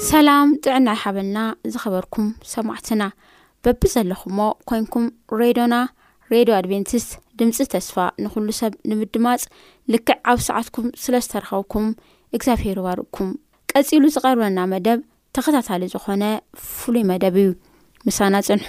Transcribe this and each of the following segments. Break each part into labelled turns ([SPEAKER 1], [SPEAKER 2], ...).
[SPEAKER 1] ሰላም ጥዕና ይሃበልና ዝኸበርኩም ሰማዕትና በብዘለኹሞ ኮንኩም ሬዶና ሬድዮ ኣድቬንቲስት ድምፂ ተስፋ ንኹሉ ሰብ ንምድማፅ ልክዕ ኣብ ሰዓትኩም ስለ ዝተረኸብኩም እግዚኣብሄር ይባርኩም ቀፂሉ ዝቐርበና መደብ ተኸታታሊ ዝኾነ ፍሉይ መደብ እዩ ምሳና ፅንሑ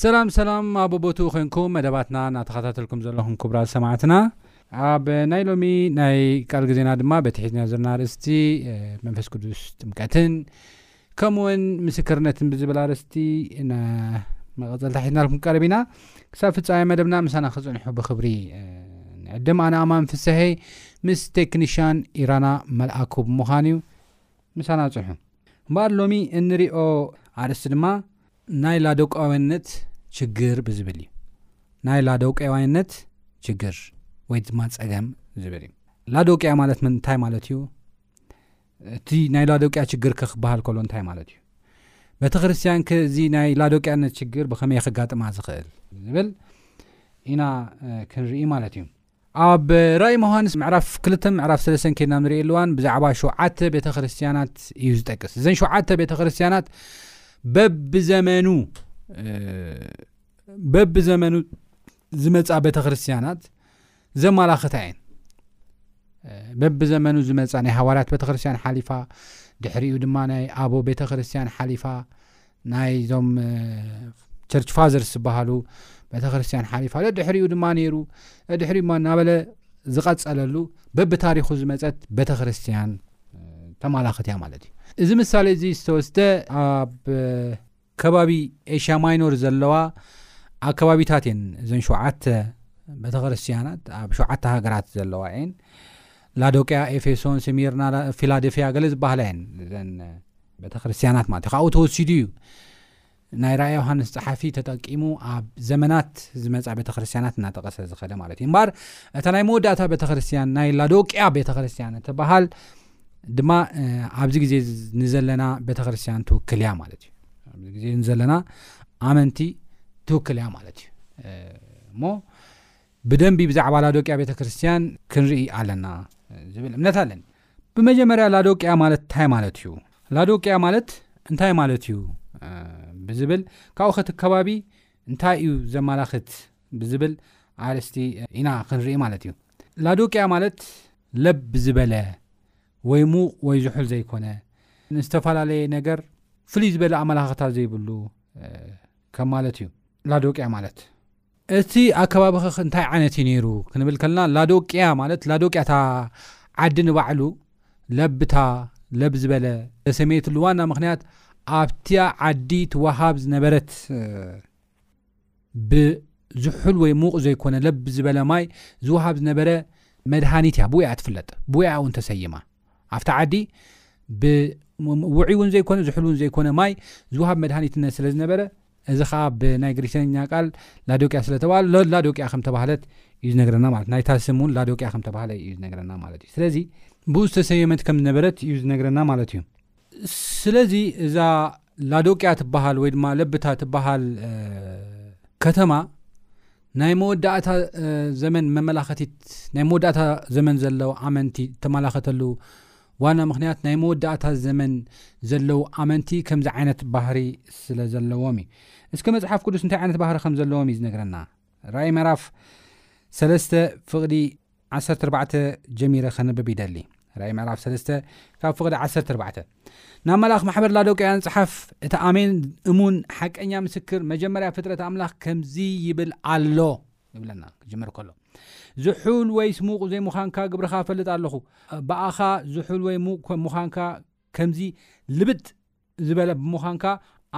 [SPEAKER 2] ሰላም
[SPEAKER 3] ሰላም ኣብ ቦቦቱኡ ኮንኩም መደባትና ናተኻታተልኩም ዘለኹም ኩቡራት ሰማዕትና ኣብ ናይ ሎሚ ናይ ቃል ግዜና ድማ በቲ ሒዝናዮ ዘለና ኣርእስቲ መንፈስ ቅዱስ ጥምቀትን ከምኡውን ምስክርነትን ብዝብል ኣርእስቲ መቐጸልታ ሒዝናልኩም ቀረብ ኢና ክሳብ ፍጻሜ መደብና ምሳና ክጽንሑ ብክብሪ ንዕድም ኣነ ኣማን ፍስሐይ ምስ ቴክኒሽያን ኢራና መልኣኩ ብምዃን እዩ ምሳና ጽንሑ እምበኣር ሎሚ እንሪኦ ኣርእስቲ ድማ ናይ ላዶቃውያንነት ችግር ብዝብል እዩ። ናይ ላዶቄዋይነት ችግር ወይ ድማ ጸገም ዝብል እዩ። ላዶቅያ ማለት ምን እንታይ ማለት እዩ? እቲ ናይ ላዶቅያ ችግር ከ ክበሃል ከሎ እንታይ ማለት እዩ? ቤተ ክርስቲያን ከ እዚ ናይ ላዶቅያነት ችግር ብኸመይ ከጋጥማ ዝኽእል ዝብል ኢና ክንርኢ ማለት እዩ። ኣብ ራእይ ሞሃንስ ምዕራፍ ክልተን ምዕራፍ ሰለስተን ኬድና ንርእየሉ እዋን ብዛዕባ ሸውዓተ ቤተ ክርስትያናት እዩ ዝጠቅስ። እዘን ሸውዓተ ቤተ ክርስትያናት በብዘመኑ በብዘመኑ ዝመፃ ቤተ ክርስትያናት ዘመላኽታ እየን። በብዘመኑ ዝመፃ ናይ ሃዋርያት ቤተ ክርስትያን ሓሊፋ ድሕሪኡ ድማ ናይ ኣቦ ቤተ ክርስትያን ሓሊፋ ናይ ዞም ቸርች ፋዘርስ ዝበሃሉ ቤተ ክርስትያን ሓሊፋ ደድሕሪኡ ድማ ነይሩ ደድሕሪኡ ድማ እናበለ ዝቐፀለሉ በብታሪኹ ዝመፀት ቤተ ክርስትያን ተማላኽት እያ ማለት እዩ እዚ ምሳሌ እዚ ዝተወስደ ኣብ ከባቢ ኤሽያ ማይኖር ዘለዋ ኣብ ከባቢታት እየን እዘን ሸዓተ ቤተ ክርስትያናት ኣብ ሸዓተ ሃገራት ዘለዋ እየን ላዶቅያ ኤፌሶን ስሚርና ፊላደፊያ ገለ ዝበሃላ እየን እዘን ቤተክርስትያናት ማለት እዩ ካብኡ ተወሲዱ እዩ ናይ ራእይ ዮሃንስ ፀሓፊ ተጠቂሙ ኣብ ዘመናት ዝመፃ ቤተክርስትያናት እናጠቐሰ ዝኸደ ማለት እዩ እምበር እታ ናይ መወዳእታ ቤተክርስትያን ናይ ላዶቅያ ቤተክርስትያን እትበሃል ድማ ኣብዚ ግዜ ንዘለና ቤተክርስትያን ትውክል እያ ማለት እዩ ኣብዚ ግዜ ንዘለና ኣመንቲ ትውክል እያ ማለት እዩ እሞ ብደንቢ ብዛዕባ ላዶቅያ ቤተክርስትያን ክንርኢ ኣለና ዝብል እምነት ኣለኒ ብመጀመርያ ላዶቅያ ማለት እንታይ ማለት እዩ ላዶቅያ ማለት እንታይ ማለት እዩ ብዝብል ካብኡ ከቲ ከባቢ እንታይ እዩ ዘመላኽት ብዝብል ኣርስቲ ኢና ክንርኢ ማለት እዩ ላዶቅያ ማለት ለብ ዝበለ ወይ ሙቕ ወይ ዝሑል ዘይኮነ ንዝተፈላለየ ነገር ፍሉይ ዝበለ ኣመላኽታ ዘይብሉ ከም ማለት እዩ ላዶቅያ ማለት እቲ ኣከባቢኸ እንታይ ዓይነት እዩ ነይሩ ክንብል ከልና ላዶቅያ ማለት ላዶቅያ እታ ዓዲ ንባዕሉ ለብታ ለብ ዝበለ ዘሰመየትሉ ዋና ምክንያት ኣብቲያ ዓዲ ትወሃብ ዝነበረት ብዝሑል ወይ ሙቕ ዘይኮነ ለብ ዝበለ ማይ ዝወሃብ ዝነበረ መድሃኒት እያ ብኡ እያ ትፍለጥ ብኡ እያ እውን ተሰይማ ኣብቲ ዓዲ ብውዑይ እውን ዘይኮነ ዝሑል እውን ዘይኮነ ማይ ዝወሃብ መድሃኒትነት ስለ ዝነበረ እዚ ኸኣ ብናይ ግሪሰኛ ቃል ላዶቅያ ስለ ተባህለ ሎ ላዶቅያ ከም ተባህለት እዩ ዝነግረና ማለት ናይታ ስም እውን ላዶቅያ ከም ተባህለ እዩ ዝነግረና ማለት እዩ ስለዚ ብኡ ዝተሰየመት ከም ዝነበረት እዩ ዝነግረና ማለት እዩ ስለዚ እዛ ላዶቅያ ትበሃል ወይ ድማ ለብታ ትበሃል ከተማ ናይ መወዳእታ ዘመን መመላኸቲት ናይ መወዳእታ ዘመን ዘለዉ ኣመንቲ እተመላኸተሉ ዋና ምኽንያት ናይ መወዳእታ ዘመን ዘለዉ ኣመንቲ ከምዚ ዓይነት ባህሪ ስለ ዘለዎም እዩ። እስከ መጽሓፍ ቅዱስ እንታይ ዓይነት ባህሪ ከም ዘለዎም እዩ ዝነግረና። ራእይ ምዕራፍ ሰለስተ ፍቕዲ ዓሰርተ ኣርባዕተ ጀሚረ ከንብብ ይደሊ። ራእይ ምዕራፍ ሰለስተ ካብ ፍቕዲ ዓሰርተ ኣርባዕተ ናብ መልኣኽ ማሕበር ላዶቅያን ጽሓፍ፣ እቲ ኣሜን እሙን ሓቀኛ ምስክር መጀመርያ ፍጥረት ኣምላኽ ከምዚ ይብል ኣሎ። ይብለና ክጅምር ከሎ ዝሑል ወይስ ሙቕ ዘይሙኻንካ ግብርኻ እፈልጥ ኣለኹ ብኣኻ ዝሑል ወይ ሙቕ ከም ሙኻንካ ከምዚ ልብጥ ዝበለ ብሙኻንካ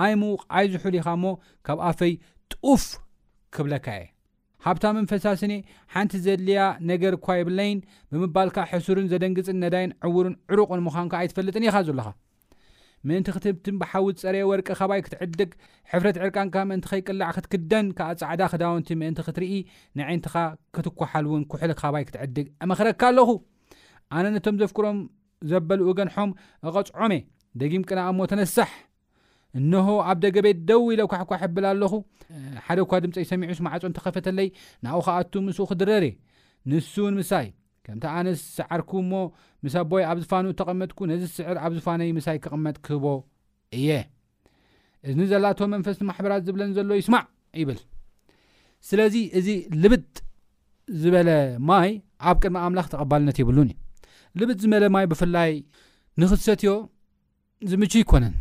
[SPEAKER 3] ኣይ ሙቕ ኣይ ዝሑል ኢኻ እሞ ካብ ኣፈይ ጡፍ ክብለካ እየ ሃብታምን ፈሳስን እየ ሓንቲ ዘድልያ ነገር እኳ የብለይን ብምባልካ ሕሱርን ዘደንግጽን ነዳይን ዕውርን ዕሩቕን ሙኻንካ ኣይትፈልጥን ኢኻ ዘሎኻ ምእንቲ ክትብትን ብሓዊ ዝጸረየ ወርቂ ካባይ ክትዕድግ፣ ሕፍረት ዕርቃንካ ምእንቲ ከይቅላዕ ክትክደን፣ ከኣ ጻዕዳ ክዳውንቲ ምእንቲ ክትርኢ፣ ነዒንትኻ ክትኳሓል እውን ኩሕሊ ካባይ ክትዕድግ እመኽረካ ኣሎኹ። ኣነ ነቶም ዘፍቅሮም ዘበሉ እገንሖም፣ እቐጽዖም እየ። ደጊም ቅናእ እሞ ተነሳሕ። እንሆ፣ ኣብ ደገ ቤት ደው ኢለ ኳሕኳሕ እብል ኣሎኹ። ሓደ እኳ ድምጸይ ሰሚዑስ ማዕጾ እንተ ኸፈተለይ፣ ናብኡ ኽኣቱ፣ ምስኡ ክድረር እየ። ንሱ እውን ምሳይ። ከምቲ ኣነስ ሰዓርኩ እሞ ምስ ኣቦይ ኣብ ዝፋኑ እተቐመጥኩ ነዚ ዝስዕር ኣብ ዝፋነይ ምሳይ ክቕመጥ ክህቦ እየ። እዝኒ ዘላቶ መንፈስ ንማሕበራት ዝብለን ዘሎ ይስማዕ ይብል። ስለዚ እዚ ልብጥ ዝበለ ማይ ኣብ ቅድሚ ኣምላኽ ተቐባልነት የብሉን እዩ። ልብጥ ዝበለ ማይ ብፍላይ ንኽትሰትዮ ዝምቹ ኣይኮነን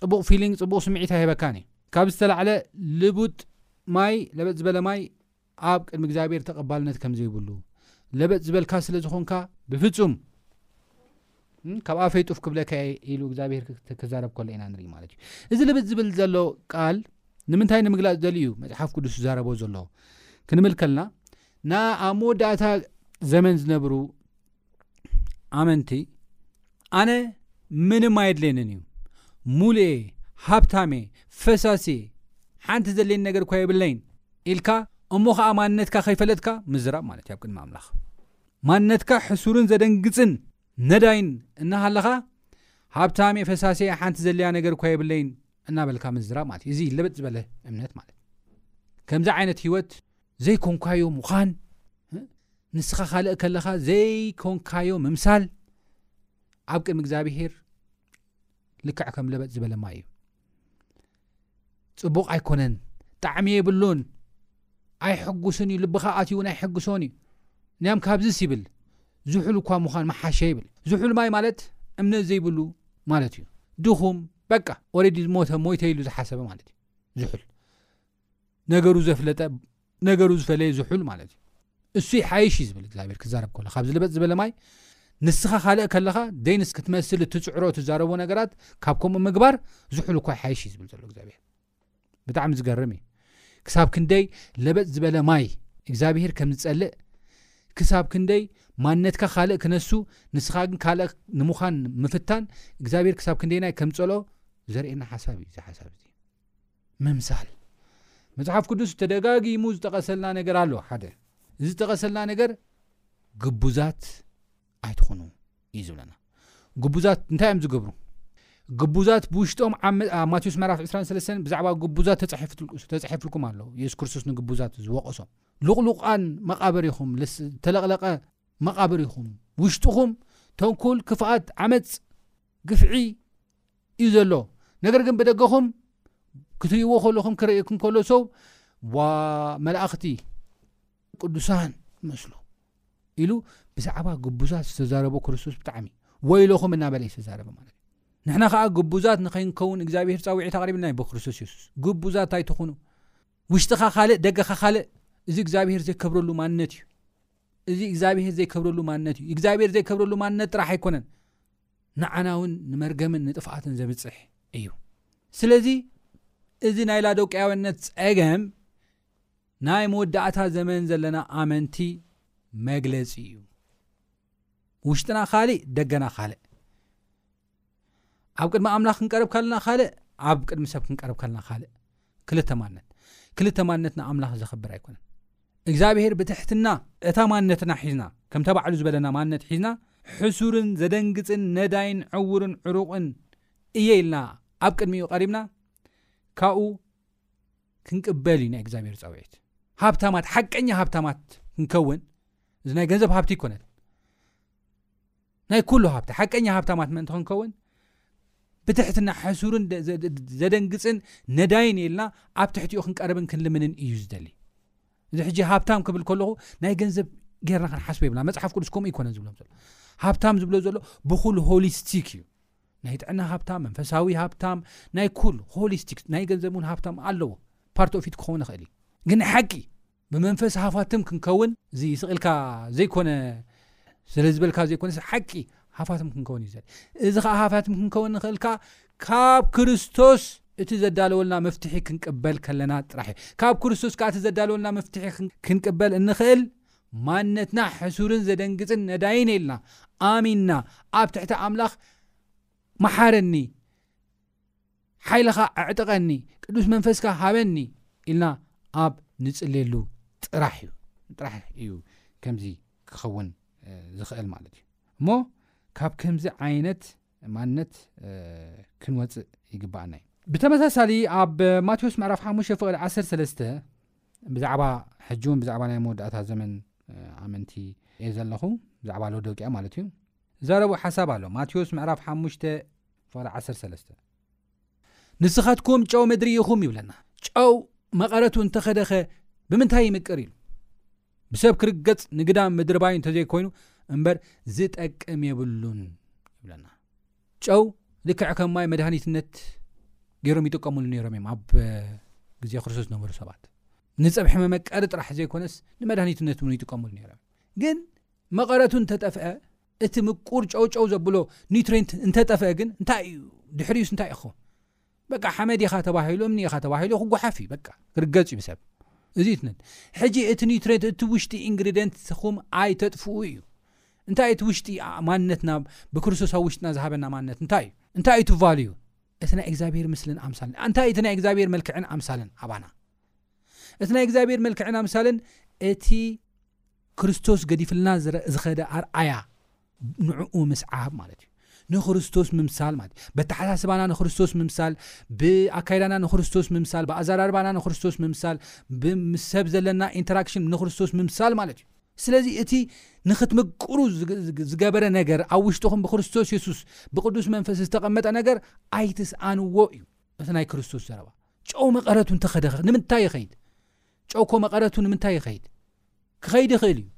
[SPEAKER 3] ፅቡቅ ፊሊንግ ፅቡቅ ስምዒት ኣይህበካን እዩ ካብ ዝተላዕለ ልቡጥ ማይ ለበጥ ዝበለ ማይ ኣብ ቅድሚ እግዚኣብሔር ተቐባልነት ከም ዘይብሉ ለበጥ ዝበልካ ስለ ዝኾንካ ብፍፁም ካብ ኣፈይ ጡፍ ክብለካ ኢሉ እግዚኣብሔር ክዛረብ ከሎ ኢና ንርኢ ማለት እዩ እዚ ልብጥ ዝብል ዘሎ ቃል ንምንታይ ንምግላፅ ዘል እዩ መፅሓፍ ቅዱስ ዝዛረቦ ዘሎ ክንብል ከልና ን ኣብ መወዳእታ ዘመን ዝነብሩ ኣመንቲ ኣነ ምንም ኣየድልየንን እዩ ሙሉየ ሃብታሜ ፈሳሲ ሓንቲ ዘድልየኒ ነገር እኳ የብለይን ኢልካ እሞ ከዓ ማንነትካ ከይፈለጥካ ምዝራብ ማለት እዩ ኣብ ቅድሚ ኣምላኽ ማንነትካ ሕሱርን ዘደንግፅን ነዳይን እናሃለኻ ሃብታሜ ፈሳሴ ሓንቲ ዘድልያ ነገር እኳ የብለይን እናበልካ ምዝራብ ማለት እዩ እዚ ለበጥ ዝበለ እምነት ማለት ከምዚ ዓይነት ህይወት ዘይኮንካዮ ምዃን፣ ንስኻ ካልእ ከለኻ ዘይኮንካዮ ምምሳል፣ ኣብ ቅድሚ እግዚኣብሄር ልክዕ ከም ለበጥ ዝበለ ማይ እዩ። ፅቡቕ ኣይኮነን፣ ጣዕሚ የብሉን፣ ኣይሕጉስን እዩ፣ ልብኻ ኣትዩ እውን ኣይሕግሶን እዩ። ንያም ካብዚስ ይብል ዝሑል እኳ ምዃን መሓሸ ይብል። ዝሑል ማይ ማለት እምነት ዘይብሉ ማለት እዩ። ድኹም በቃ ኦሬዲ ዝሞተ ሞይተ ኢሉ ዝሓሰበ ማለት እዩ ዝሑል ነገሩ ዘፍለጠ ነገሩ ዝፈለየ ዝሑል ማለት እዩ እሱ ይሓይሽ እዩ ዝብል እግዚኣብሔር ክዛረብ ከሎ ካብ ዝልበጥ ዝበለ ማይ ንስኻ ካልእ ከለኻ ደይንስ ክትመስል እትፅዕሮ እትዛረቦ ነገራት ካብ ከምኡ ምግባር ዝሑል እኳ ይሓይሽ እዩ ዝብል ዘሎ እግዚኣብሔር ብጣዕሚ ዝገርም እዩ ክሳብ ክንደይ ለበጥ ዝበለ ማይ እግዚኣብሄር ከም ዝፀልእ ክሳብ ክንደይ ማንነትካ ካልእ ክነሱ ንስኻ ግን ካልእ ንምዃን ምፍታን እግዚኣብሄር ክሳብ ክንደይናይ ከም ፀልኦ ዘርእየና ሓሳብ እዩ እዚ ሓሳብ እዚ ምምሳል መጽሓፍ ቅዱስ ተደጋጊሙ ዝጠቐሰልና ነገር ኣሎ ሓደ እዚ ዝጠቐሰልና ነገር ግቡዛት ኣይትኹኑ እዩ ዝብለና ግቡዛት እንታይ እዮም ዝገብሩ ግቡዛት ብውሽጦም ማቴዎስ መራፍ 23 ብዛዕባ ግቡዛት ተፃሒፍልኩም ኣሎ የሱስ ክርስቶስ ንግቡዛት ዝወቀሶም ልቕሉቓን መቓብር ኢኹም ዝተለቕለቐ መቓብር ኢኹም ውሽጡኹም ተንኩል ክፍኣት ዓመፅ ግፍዒ እዩ ዘሎ ነገር ግን ብደገኹም ክትርእይዎ ከለኹም ክርእየኩም ከሎ ሰው ዋ መላእኽቲ ቅዱሳን መስሉ ኢሉ ብዛዕባ ግቡዛት ዝተዛረቦ ክርስቶስ ብጣዕሚ ወይለኹም እናበለ ዩ ዝተዛረበ ማለት እዩ ንሕና ከዓ ግቡዛት ንከይንከውን እግዚኣብሄር ፃውዒት ኣቅሪብና ዩ ብክርስቶስ የሱስ ግቡዛት ኣይትኹኑ ውሽጢካ ካልእ ደገካ ካልእ እዚ እግዚኣብሄር ዘይከብረሉ ማንነት እዩ እዚ እግዚኣብሄር ዘይከብረሉ ማንነት እዩ እግዚኣብሄር ዘይከብረሉ ማንነት ጥራሕ ኣይኮነን ንዓና እውን ንመርገምን ንጥፍኣትን ዘብጽሕ እዩ ስለዚ እዚ ናይ ላዶቅያውነት ጸገም ናይ መወዳእታ ዘመን ዘለና ኣመንቲ መግለጺ እዩ ውሽጥና ካልእ ደገና ካልእ ኣብ ቅድሚ ኣምላኽ ክንቀርብ ከለና ካልእ ኣብ ቅድሚ ሰብ ክንቀርብ ከለና ካልእ ክልተ ማነት ክልተ ማነት ንኣምላኽ ዘኽብር ኣይኮነን እግዚኣብሄር ብትሕትና እታ ማነትና ሒዝና ከምታ ባዕሉ ዝበለና ማነት ሒዝና ሕሱርን ዘደንግጽን ነዳይን ዕውርን ዕሩቕን እየ ኢልና ኣብ ቅድሚኡ ቀሪብና ካብኡ ክንቅበል እዩ ናይ እግዚኣብሄር ጸውዒት ሃብታማት ሓቀኛ ሃብታማት ክንከውን እዚ ናይ ገንዘብ ሃብቲ ይኮነን ናይ ኩሉ ሃብቲ ሓቀኛ ሃብታማት ምእንቲ ክንከውን ብትሕትና ሕሱርን ዘደንግፅን ነዳይን የልና ኣብ ትሕቲኡ ክንቀርብን ክንልምንን እዩ ዝደሊ እዚ ሕጂ ሃብታም ክብል ከለኹ ናይ ገንዘብ ጌርና ክንሓስቦ ይብልና መፅሓፍ ቅዱስ ከምኡ ይኮነን ዝብሎም ዘሎ ሃብታም ዝብሎ ዘሎ ብኩሉ ሆሊስቲክ እዩ ናይ ጥዕና ሃብታም መንፈሳዊ ሃብታም ናይ ኩሉ ሆሊስቲክ ናይ ገንዘብ እውን ሃብታም ኣለዎ ፓርቲ ኦፊት ክኸውን ይኽእል እዩ ግን ሓቂ ብመንፈስ ሃፋትም ክንከውን እዚ ስቅ ኢልካ ዘይኮነ ስለ ዝበልካ ዘይኮነስ ሓቂ ሃፋትም ክንከውን እዩ ዘል እዚ ከዓ ሃፋትም ክንከውን ንክእል ከዓ ካብ ክርስቶስ እቲ ዘዳለወልና መፍትሒ ክንቅበል ከለና ጥራሕ እዩ ካብ ክርስቶስ ከዓ እቲ ዘዳለወልና መፍትሒ ክንቅበል እንክእል ማንነትና ሕሱርን ዘደንግፅን ነዳይን የልና ኣሚንና ኣብ ትሕቲ ኣምላኽ መሓረኒ ሓይልኻ ኣዕጥቐኒ፣ ቅዱስ መንፈስካ ሃበኒ ኢልና ኣብ ንጽልየሉ ጥራሕ እዩ ጥራሕ እዩ ከምዚ ክኸውን ዝኽእል ማለት እዩ እሞ ካብ ከምዚ ዓይነት ማንነት ክንወፅእ ይግባኣና እዩ ብተመሳሳሊ ኣብ ማቴዎስ ምዕራፍ ሓሙሽተ ፍቕዲ ዓሰርተ ሰለስተ ብዛዕባ ሕጂ እውን ብዛዕባ ናይ መወዳእታ ዘመን ኣመንቲ እየ ዘለኹ ብዛዕባ ሎዶቅያ ማለት እዩ ዛረቡ ሓሳብ ኣሎ ማቴዎስ ምዕራፍ ሓሙሽተ ፍቕዲ ዓሰርተ ሰለስተ ንስኻትኩም ጨው ምድሪ ኢኹም ይብለና ጨው መቐረቱ እንተኸደኸ ብምንታይ ይምቅር ኢሉ ብሰብ ክርገጽ ንግዳም ምድርባይ እንተዘይኮይኑ እምበር ዝጠቅም የብሉን ይብለና ጨው ልክዕ ከም ማይ መድሃኒትነት ገይሮም ይጥቀምሉ ነይሮም እዮም ኣብ ግዜ ክርስቶስ ዝነበሩ ሰባት ንፀብሒ መመቀሪ ጥራሕ ዘይኮነስ ንመድሃኒትነት ን ይጥቀምሉ ነይሮም ግን መቐረቱ እንተጠፍአ እቲ ምቁር ጨውጨው ዘብሎ ኒውትሬንት እንተጠፍአ ግን እንታይ እዩ ድሕሪኡስ እንታይ እዩ ክኸውን በቃ ሓመድ ኢኻ ተባሂሉ እምኒ ኢኻ ተባሂሉ ክጓሓፍ እዩ በቃ ክርገጽ እዩ ብሰብ እዚ እዩ ትነት ሕጂ እቲ ኒውትሬንት እቲ ውሽጢ ኢንግሪደንትኹም ኣይተጥፍኡ እዩ እንታይ እቲ ውሽጢ ማንነትና ብክርስቶስ ኣብ ውሽጥና ዝሃበና ማንነት እንታይ እዩ እንታይ እዩ ትቫሉ እዩ እቲ ናይ እግዚኣብሔር ምስልን ኣምሳልን እንታይ እቲ ናይ እግዚኣብሔር መልክዕን ኣምሳልን ኣባና እቲ ናይ እግዚኣብሔር መልክዕን ኣምሳልን እቲ ክርስቶስ ገዲፍልና ዝኸደ ኣርኣያ ንዕኡ ምስዓብ ማለት እዩ። ንክርስቶስ ምምሳል ማለት እዩ። በተሓሳስባና ንክርስቶስ ምምሳል፣ ብኣካይዳና ንክርስቶስ ምምሳል፣ ብኣዘራርባና ንክርስቶስ ምምሳል፣ ብምስ ሰብ ዘለና ኢንተራክሽን ንክርስቶስ ምምሳል ማለት እዩ። ስለዚ እቲ ንክትምቅሩ ዝገበረ ነገር ኣብ ውሽጥኹም ብክርስቶስ የሱስ ብቅዱስ መንፈስ ዝተቐመጠ ነገር ኣይትስኣንዎ እዩ እቲ ናይ ክርስቶስ ዘረባ። ጨው መቐረቱ እንተኸደኸ ንምንታይ ይኸይድ ጨው ኮ መቐረቱ ንምንታይ ይኸይድ ክኸይድ ይኽእል እዩ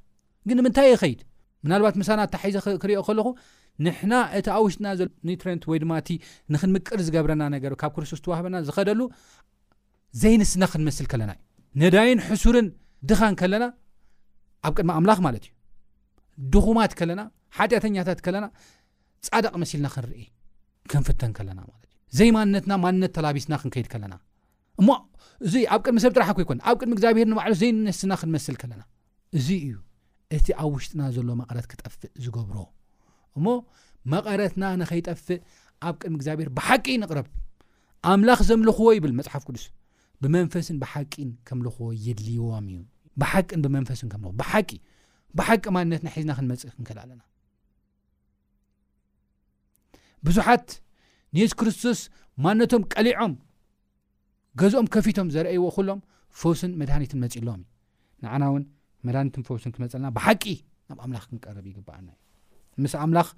[SPEAKER 3] ግን ንምንታይ ይኸይድ ምናልባት ምሳና ኣታሒዘ ክሪኦ ከለኹ ንሕና እቲ ኣብ ውሽጥና ዘሎ ኒትረንት ወይ ድማ እቲ ንክንምቅር ዝገብረና ነገር ካብ ክርስቶስ ተዋህበና ዝኸደሉ ዘይንስና ክንመስል ከለና እዩ ነዳይን ሕሱርን ድኻን ከለና ኣብ ቅድሚ ኣምላኽ ማለት እዩ ድኹማት ከለና ሓጢኣተኛታት ከለና ጻድቕ መሲልና ክንርኢ ክንፍተን ከለና ማለት እዩ ዘይማንነትና ማንነት ተላቢስና ክንከይድ ከለና እሞ እዚ ኣብ ቅድሚ ሰብ ጥራሕ እኮ ይኮን ኣብ ቅድሚ እግዚኣብሄር ንባዕሉ ዘይነስና ክንመስል ከለና እዚ እዩ እቲ ኣብ ውሽጥና ዘሎ መቐረት ክጠፍእ ዝገብሮ እሞ መቐረትና ንኸይጠፍእ ኣብ ቅድሚ እግዚኣብሔር ብሓቂ ይንቕረብ ኣምላኽ ዘምልኽዎ ይብል መፅሓፍ ቅዱስ ብመንፈስን ብሓቂን ከምልኽዎ የድልዎም እዩ ብሓቂን ብመንፈስን ከም ብሓቂ ብሓቂ ማንነትና ሒዝና ክንመፅእ ክንክእል ኣለና ብዙሓት ንየሱስ ክርስቶስ ማነቶም ቀሊዖም ገዝኦም ከፊቶም ዘርእይዎ ኩሎም ፈውስን መድሃኒትን መፅሎም እዩ ንዓና እውን መድሃኒትን ፈውስን ክመፀልና ብሓቂ ናብ ኣምላኽ ክንቀርብ ይግበኣና እዩ ምስ ኣምላኽ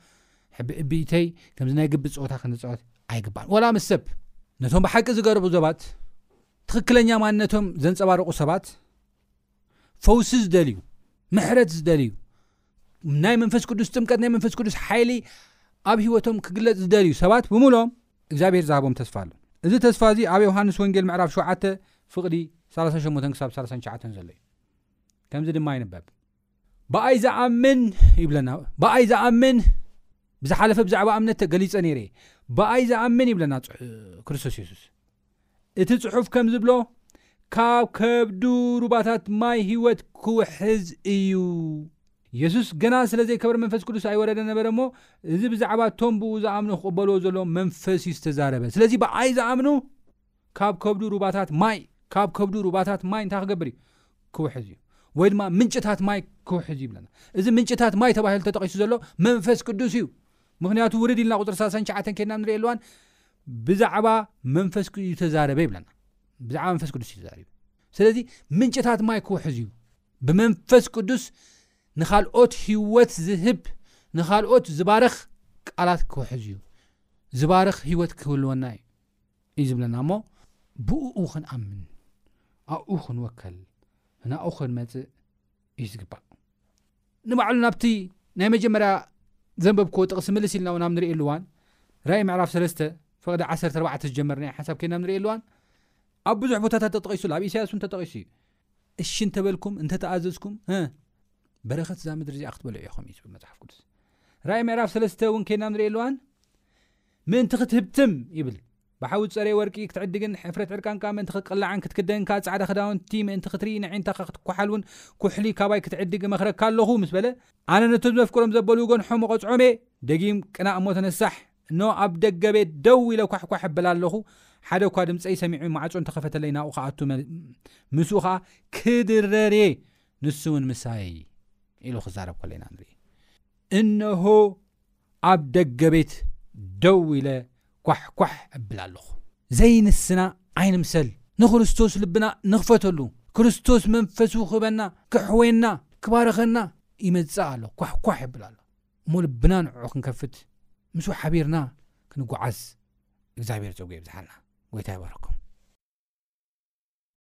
[SPEAKER 3] ሕቢእብይተይ ከምዚ ናይ ግቢ ፀወታ ክንፃወት ኣይግባኣን ዋላ ምስ ሰብ ነቶም ብሓቂ ዝገርቡ ዘባት ትኽክለኛ ማንነቶም ዘንፀባርቑ ሰባት ፈውሲ ዝደልዩ ምሕረት ዝደልዩ ናይ መንፈስ ቅዱስ ጥምቀት ናይ መንፈስ ቅዱስ ሓይሊ ኣብ ሂወቶም ክግለፅ ዝደልዩ ሰባት ብምሎም እግዚኣብሄር ዝሃቦም ተስፋ ኣሎ እዚ ተስፋ እዚ ኣብ ዮሃንስ ወንጌል ምዕራፍ ሸዓ ፍቕዲ 38 ክሳብ 39 ዘሎ እዩ ከምዚ ድማ ይንበብ ብኣይ ዝኣምን ይብለና ብኣይ ዝኣምን ብዝሓለፈ ብዛዕባ እምነት ተገሊፀ ነይረ ብኣይ ዝኣምን ይብለና ክርስቶስ የሱስ እቲ ጽሑፍ ከም ዝብሎ ካብ ከብዱ ሩባታት ማይ ህይወት ክውሕዝ እዩ። የሱስ ገና ስለ ዘይከበረ መንፈስ ቅዱስ ኣይወረደን ነበረ እሞ፣ እዚ ብዛዕባ እቶም ብእኡ ዝኣምኑ ክቕበልዎ ዘለዎም መንፈስ እዩ ዝተዛረበ። ስለዚ ብኣይ ዝኣምኑ ካብ ከብዱ ሩባታት ማይ ካብ ከብዱ ሩባታት ማይ እንታይ ክገብር እዩ? ክውሕዝ እዩ። ወይ ድማ ምንጭታት ማይ ክውሕዝ እዩ ይብለና። እዚ ምንጭታት ማይ ተባሂሉ ተጠቒሱ ዘሎ መንፈስ ቅዱስ እዩ። ምኽንያቱ ውርድ ኢልና ቁፅሪ ሳልሳን ትሽዓተን ከይድና ኣብ ንሪኤሉ እዋን ብዛዕባ መንፈስ ቅዱስ እዩ ተዛረበ ይብለና ብዛዕባ መንፈስ ቅዱስ እዩ ተዛሪቡ ስለዚ ምንጭታት ማይ ክውሕዝ እዩ ብመንፈስ ቅዱስ ንካልኦት ህይወት ዝህብ ንካልኦት ዝባርኽ ቃላት ክውሕዝ እዩ ዝባርኽ ህይወት ክህልወና እዩ እዩ ዝብለና እሞ ብእኡ ክንኣምን ኣብኡ ክንወከል ናብኡ ክንመፅእ እዩ ዝግባእ ንባዕሉ ናብቲ ናይ መጀመርያ ዘንበብክዎ ጥቕሲ ምልስ ኢልና ናብ ንርእየሉ እዋን ራእይ ምዕራፍ ሰለስተ ፍቕዲ ዓሰርተ ኣርባዕተ ዝጀመር ናይ ሓሳብ ከይና ንርእየሉ እዋን ኣብ ብዙሕ ቦታታት ተጠቒሱሉ ኣብ ኢሳያስ እውን ተጠቒሱ እዩ እሺ እንተበልኩም እንተተኣዘዝኩም በረኸት እዛ ምድሪ እዚኣ ክትበልዑ ኢኹም እዩ ዝብል መፅሓፍ ቅዱስ ራእይ ምዕራፍ ሰለስተ እውን ከይና ንርእየሉ እዋን
[SPEAKER 4] ምእንቲ ክትህብ ትም ይብል። ብሓዊ ዝጸረየ ወርቂ ክትዕድግን ሕፍረት ዕርቃንካ ምእንቲ ክትቅላዕን ክትክደንን ከኣ ጻዕዳ ክዳውንቲ ምእንቲ ክትርኢ ነዒንታኻ ክትኳሓል'ውን ኩሕሊ ካባይ ክትዕድግ እመኽረካ ኣሎኹ ምስ በለ፣ ኣነ ነቶም ዘፍቅሮም ዘበሉ እገንሖም እቐጽዖም'የ፣ ደጊም ቅናእ እሞ ተነሳሕ፣ እንሆ ኣብ ደገ ቤት ደው ኢለ ኳሕኳሕ እብል ኣሎኹ፣ ሓደ'ኳ ድምጸይ ሰሚዑ ማዕጾ እንተ ኸፈተለይ ናብኡ ክኣቱ ምስኡ ኸኣ ክድረር'የ፣ ንሱ'ውን ምሳይ ኢሉ ክዛረብ ከሎ ኢና ንርኢ። እነሆ ኣብ ደገ ቤት ደው ኢለ ኳሕኳሕ እብል ኣሎኹ። ዘይንስና ኣይንምሰል፣ ንክርስቶስ ልብና ንኽፈተሉ፣ ክርስቶስ መንፈሱ ክህበና፣ ከሕውየና፣ ክባርኸና ይመጽእ ኣሎ፣ ኳሕኳሕ የብል ኣሎ። እሞ ልብና ንዕዑ ክንከፍት ምስኡ ሓቢርና ክንጉዓዝ እግዚኣብሔር ጸጉ የብዝሓልና። ጎይታ ይባርኩም።